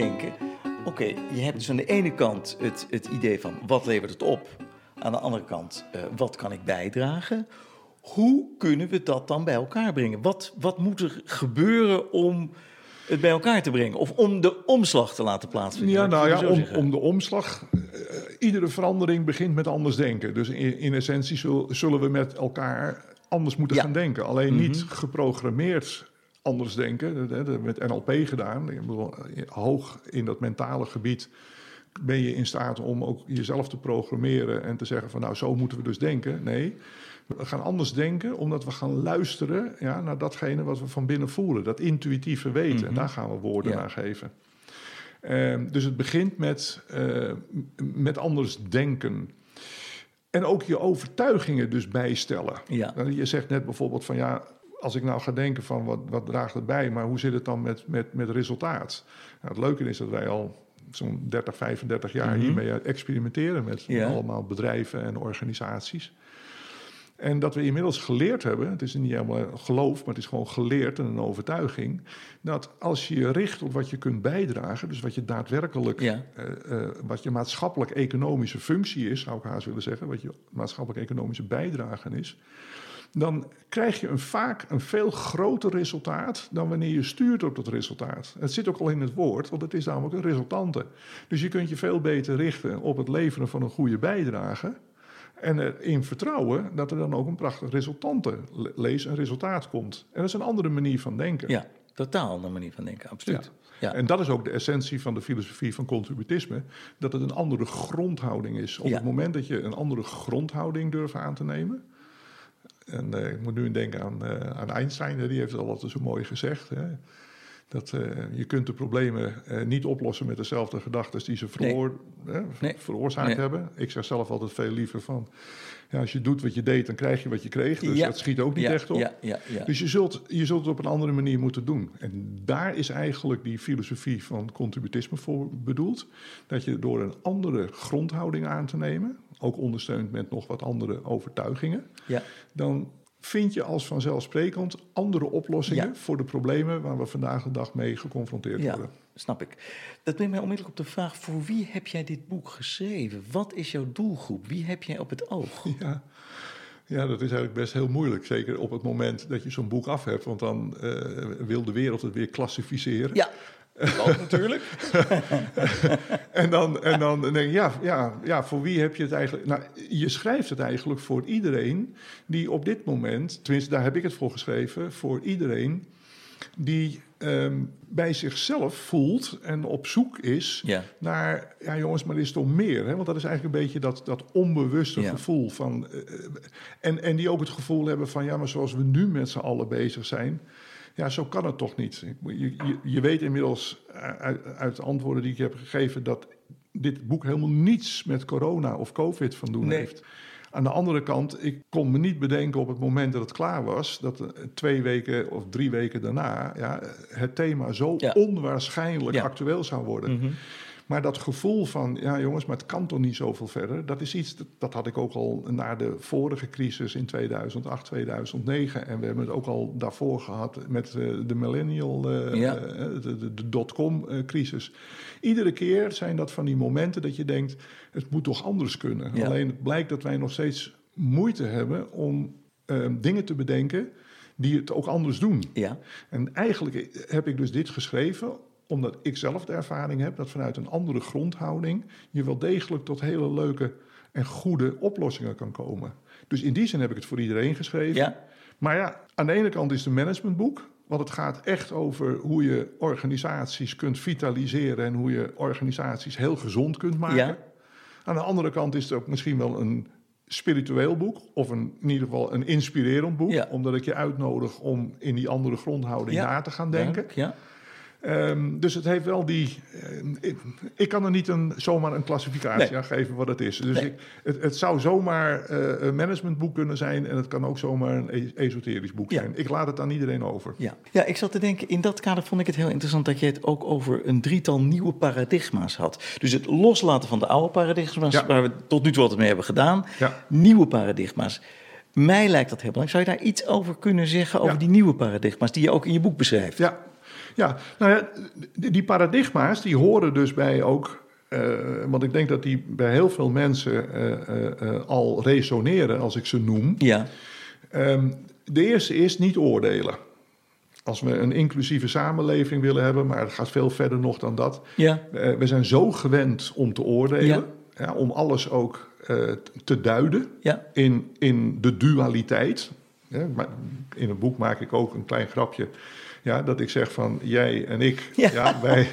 denken, oké, je hebt dus aan de ene kant het, het idee van wat levert het op? Aan de andere kant, uh, wat kan ik bijdragen? Hoe kunnen we dat dan bij elkaar brengen? Wat, wat moet er gebeuren om het bij elkaar te brengen? Of om de omslag te laten plaatsvinden? Ja, nou ja, om, om, de omslag. Uh, iedere verandering begint met anders denken. Dus in, in essentie zullen we met elkaar anders moeten gaan denken. Alleen niet mhm. geprogrammeerd anders denken. Met NLP gedaan. Ik bedoel, hoog in dat mentale gebied ben je in staat om ook jezelf te programmeren en te zeggen van nou zo moeten we dus denken. Nee, we gaan anders denken omdat we gaan luisteren ja, naar datgene wat we van binnen voelen. Dat intuïtieve weten. En mhm. daar gaan we woorden ja. aan geven. Uh, dus het begint met, uh, met anders denken. En ook je overtuigingen dus bijstellen. Ja. Je zegt net bijvoorbeeld van ja, als ik nou ga denken van wat, wat draagt het bij, maar hoe zit het dan met, met, met resultaat? Nou, het leuke is dat wij al zo'n 30, 35 jaar mhm. hiermee experimenteren met allemaal bedrijven en organisaties. En dat we inmiddels geleerd hebben, het is niet helemaal geloof, maar het is gewoon geleerd en een overtuiging, dat als je je richt op wat je kunt bijdragen, dus wat je daadwerkelijk, ja. uh, wat je maatschappelijk-economische functie is, zou ik haast willen zeggen, wat je maatschappelijk-economische bijdrage is, dan krijg je een, vaak een veel groter resultaat dan wanneer je stuurt op dat resultaat. Het zit ook al in het woord, want het is namelijk een resultante. Dus je kunt je veel beter richten op het leveren van een goede bijdrage. En erin vertrouwen dat er dan ook een prachtig resultante, lees een resultaat komt. En dat is een andere manier van denken. Ja, totaal andere manier van denken, absoluut. Ja. En dat is ook de essentie van de filosofie van contributisme. Dat het een andere grondhouding is. Op het moment dat je een andere grondhouding durft aan te nemen en uh, ik moet nu denken aan, uh, aan Einstein, die heeft het altijd zo mooi gezegd. Hè? Dat uh, je kunt de problemen niet oplossen met dezelfde gedachten die ze veroor nee. nee. veroorzaakt nee. hebben. Ik zeg zelf altijd veel liever van, ja, als je doet wat je deed, dan krijg je wat je kreeg. Dus ja. dat schiet ook niet ja, echt op. Dus je zult, je zult het op een andere manier moeten doen. En daar is eigenlijk die filosofie van contributisme voor bedoeld. Dat je door een andere grondhouding aan te nemen, ook ondersteund met nog wat andere overtuigingen, ja. dan vind je als vanzelfsprekend andere oplossingen voor de problemen waar we vandaag de dag mee geconfronteerd ja, worden. Snap ik. Dat brengt mij onmiddellijk op de vraag: voor wie heb jij dit boek geschreven? Wat is jouw doelgroep? Wie heb jij op het oog? Ja. Ja, dat is eigenlijk best heel moeilijk. Zeker op het moment dat je zo'n boek af hebt. Want dan uh, wil de wereld het weer klassificeren. Ja. Ook natuurlijk. en, dan, en dan denk je, ja, ja, ja, voor wie heb je het eigenlijk... Nou, je schrijft het eigenlijk voor iedereen die op dit moment... Tenminste, daar heb ik het voor geschreven. Voor iedereen die um, bij zichzelf voelt en op zoek is ja. naar... Ja, jongens, maar er is toch meer? Hè? Want dat is eigenlijk een beetje dat, dat onbewuste ja. gevoel van... Uh, en, en die ook het gevoel hebben van... Ja, maar zoals we nu met z'n allen bezig zijn ja, zo kan het toch niet. Je, je, je weet inmiddels uit, uit, de antwoorden die ik heb gegeven dat dit boek helemaal niets met corona of COVID van doen heeft. Aan de andere kant, ik kon me niet bedenken op het moment dat het klaar was, dat twee weken of drie weken daarna ja, het thema zo onwaarschijnlijk actueel zou worden. Mm maar dat gevoel van, ja jongens, maar het kan toch niet zoveel verder. Dat is iets, dat, had ik ook al na de vorige crisis in 2008, 2009. En we hebben het ook al daarvoor gehad met uh, de millennial, uh, ja. uh, de, de, de dotcom-crisis. Iedere keer zijn dat van die momenten dat je denkt, het moet toch anders kunnen. Ja. Alleen het blijkt dat wij nog steeds moeite hebben om dingen te bedenken die het ook anders doen. Ja. En eigenlijk heb ik dus dit geschreven omdat ik zelf de ervaring heb dat vanuit een andere grondhouding je wel degelijk tot hele leuke en goede oplossingen kan komen. Dus in die zin heb ik het voor iedereen geschreven. Ja. Maar ja, aan de ene kant is het een managementboek. Want het gaat echt over hoe je organisaties kunt vitaliseren en hoe je organisaties heel gezond kunt maken. Ja. Aan de andere kant is het ook misschien wel een spiritueel boek, of een, in ieder geval een inspirerend boek, ja. omdat ik je uitnodig om in die andere grondhouding ja. na te gaan denken. Ja. Um, dus het heeft wel die. Uh, ik, ik, kan er niet een, zomaar een klassificatie nee. aan geven wat het is. Dus nee. ik, het, het, zou zomaar uh, een managementboek kunnen zijn en het kan ook zomaar een e esoterisch boek ja. zijn. Ik laat het aan iedereen over. Ja. ja, ik zat te denken, in dat kader vond ik het heel interessant dat je het ook over een drietal nieuwe paradigma's had. Dus het loslaten van de oude paradigma's, ja. waar we tot nu toe wat mee hebben gedaan. Nieuwe paradigma's. Mij lijkt dat heel belangrijk. Zou je daar iets over kunnen zeggen, over die nieuwe paradigma's die je ook in je boek beschrijft? Ja, Ja, nou ja, die paradigma's die horen dus bij ook. eh, want ik denk dat die bij heel veel mensen eh, eh, al resoneren, als ik ze noem. Ja, Ehm, de eerste is niet oordelen. Als we een inclusieve samenleving willen hebben, maar het gaat veel verder nog dan dat. ja, we zijn zo gewend om te oordelen, ja, om alles ook eh, te duiden ja, in, in de dualiteit. Ja, maar in het boek maak ik ook een klein grapje. Ja, dat ik zeg van jij en ik, Ja. ja. wij,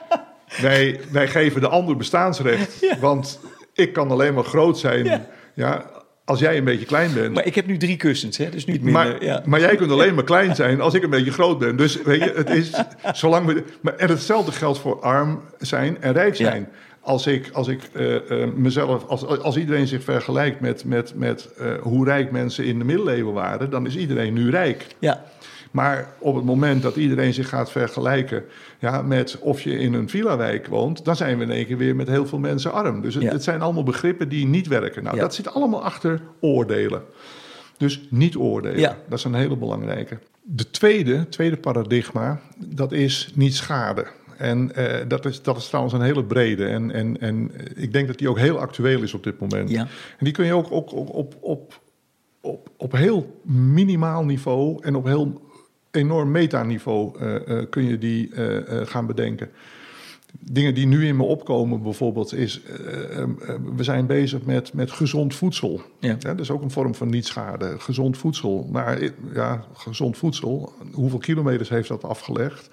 wij, wij geven de ander bestaansrecht. Want ik kan alleen maar groot zijn Ja. als jij een beetje klein bent. maar ik heb nu drie kussens, hè, dus niet minder. Maar, ja. maar jij kunt alleen maar klein zijn als ik een beetje groot ben. Dus weet je, het is zolang we. Maar, en hetzelfde geldt voor arm zijn en rijk Ja. Als ik, als ik eh, eh, mezelf, als, als iedereen zich vergelijkt met, met, met eh, hoe rijk mensen in de middeleeuwen waren, dan is iedereen nu rijk. ja, Maar op het moment dat iedereen zich gaat vergelijken ja, met of je in een villa-wijk woont, dan zijn we in één keer weer met heel veel mensen arm. Dus het, Ja. het zijn allemaal begrippen die niet werken. Nou, Ja. dat zit allemaal achter oordelen. Dus niet oordelen. Ja. Dat is een hele belangrijke. De tweede, tweede paradigma, dat is niet schaden. En eh, dat, is, dat is trouwens een hele brede. En, en, en ik denk dat die ook heel actueel is op dit moment. ja, En die kun je ook, ook, ook op, op, op, op heel minimaal niveau en op heel enorm metaniveau eh, kun je die gaan bedenken. Dingen die nu in me opkomen bijvoorbeeld is, eh, eh, eh, we zijn bezig met, met gezond voedsel. Ja. Ja, dat is ook een vorm van niet-schade. Gezond voedsel. Maar ja, gezond voedsel, hoeveel kilometers heeft dat afgelegd?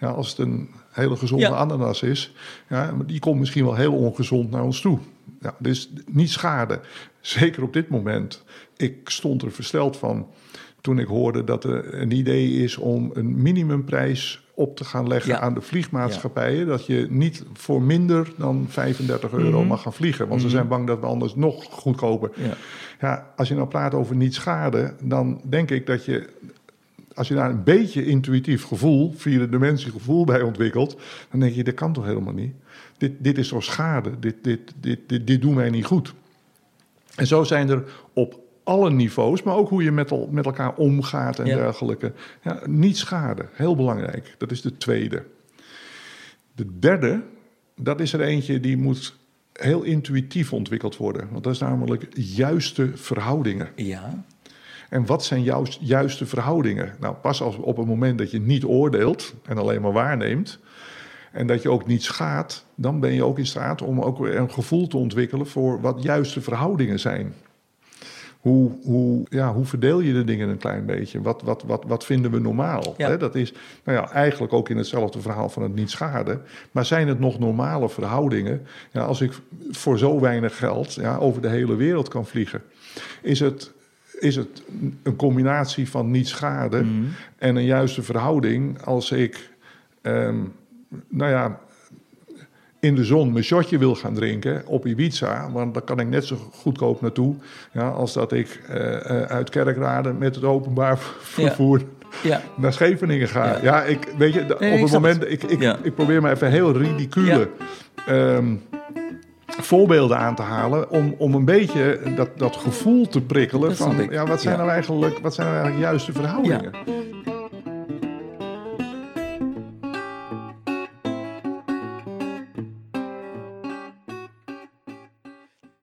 Ja, als het een hele gezonde Ja. ananas is, ja, die komt misschien wel heel ongezond naar ons toe. Ja, dus niet schade. Zeker op dit moment. Ik stond er versteld van toen ik hoorde dat er een idee is om een minimumprijs op te gaan leggen Ja. aan de vliegmaatschappijen. Dat je niet voor minder dan 35 euro Mhm. mag gaan vliegen. Want ze zijn bang dat we anders nog goedkoper. ja. Ja, als je nou praat over niet schade, dan denk ik dat je, als je daar een beetje intuïtief gevoel, vierde dimensie gevoel bij ontwikkelt, dan denk je, dat kan toch helemaal niet? Dit, dit is toch schade? Dit, dit, dit, dit, dit doen wij niet goed. En zo zijn er op alle niveaus, maar ook hoe je met, el- met elkaar omgaat en Ja. dergelijke. Ja, niet schade, heel belangrijk. Dat is de tweede. De derde, dat is er eentje die moet heel intuïtief ontwikkeld worden. Want dat is namelijk juiste verhoudingen. ja. En wat zijn juist, juiste verhoudingen? Nou, pas als op het moment dat je niet oordeelt en alleen maar waarneemt. En dat je ook niet schaadt, dan ben je ook in staat om ook weer een gevoel te ontwikkelen voor wat juiste verhoudingen zijn. Hoe, hoe, ja, hoe verdeel je de dingen een klein beetje? Wat, wat, wat, wat vinden we normaal? Ja. Dat is nou ja, eigenlijk ook in hetzelfde verhaal van het niet schaden. Maar zijn het nog normale verhoudingen? Ja, als ik voor zo weinig geld ja, over de hele wereld kan vliegen, is het, is het een combinatie van niet schade Mhm. en een juiste verhouding als ik, ehm, nou ja, in de zon mijn shotje wil gaan drinken op Ibiza, want daar kan ik net zo goedkoop naartoe, ja, als dat ik eh, eh, uit Kerkrade met het openbaar vervoer ja. naar Scheveningen ga. Ja. Ja, ik weet je, Nee, op het moment, het. ik, ik, Ja. ik probeer maar even heel ridicule ehm, voorbeelden aan te halen om, om een beetje dat, dat gevoel te prikkelen Dat van, ja, wat zijn nou eigenlijk, wat zijn nou eigenlijk juiste verhoudingen?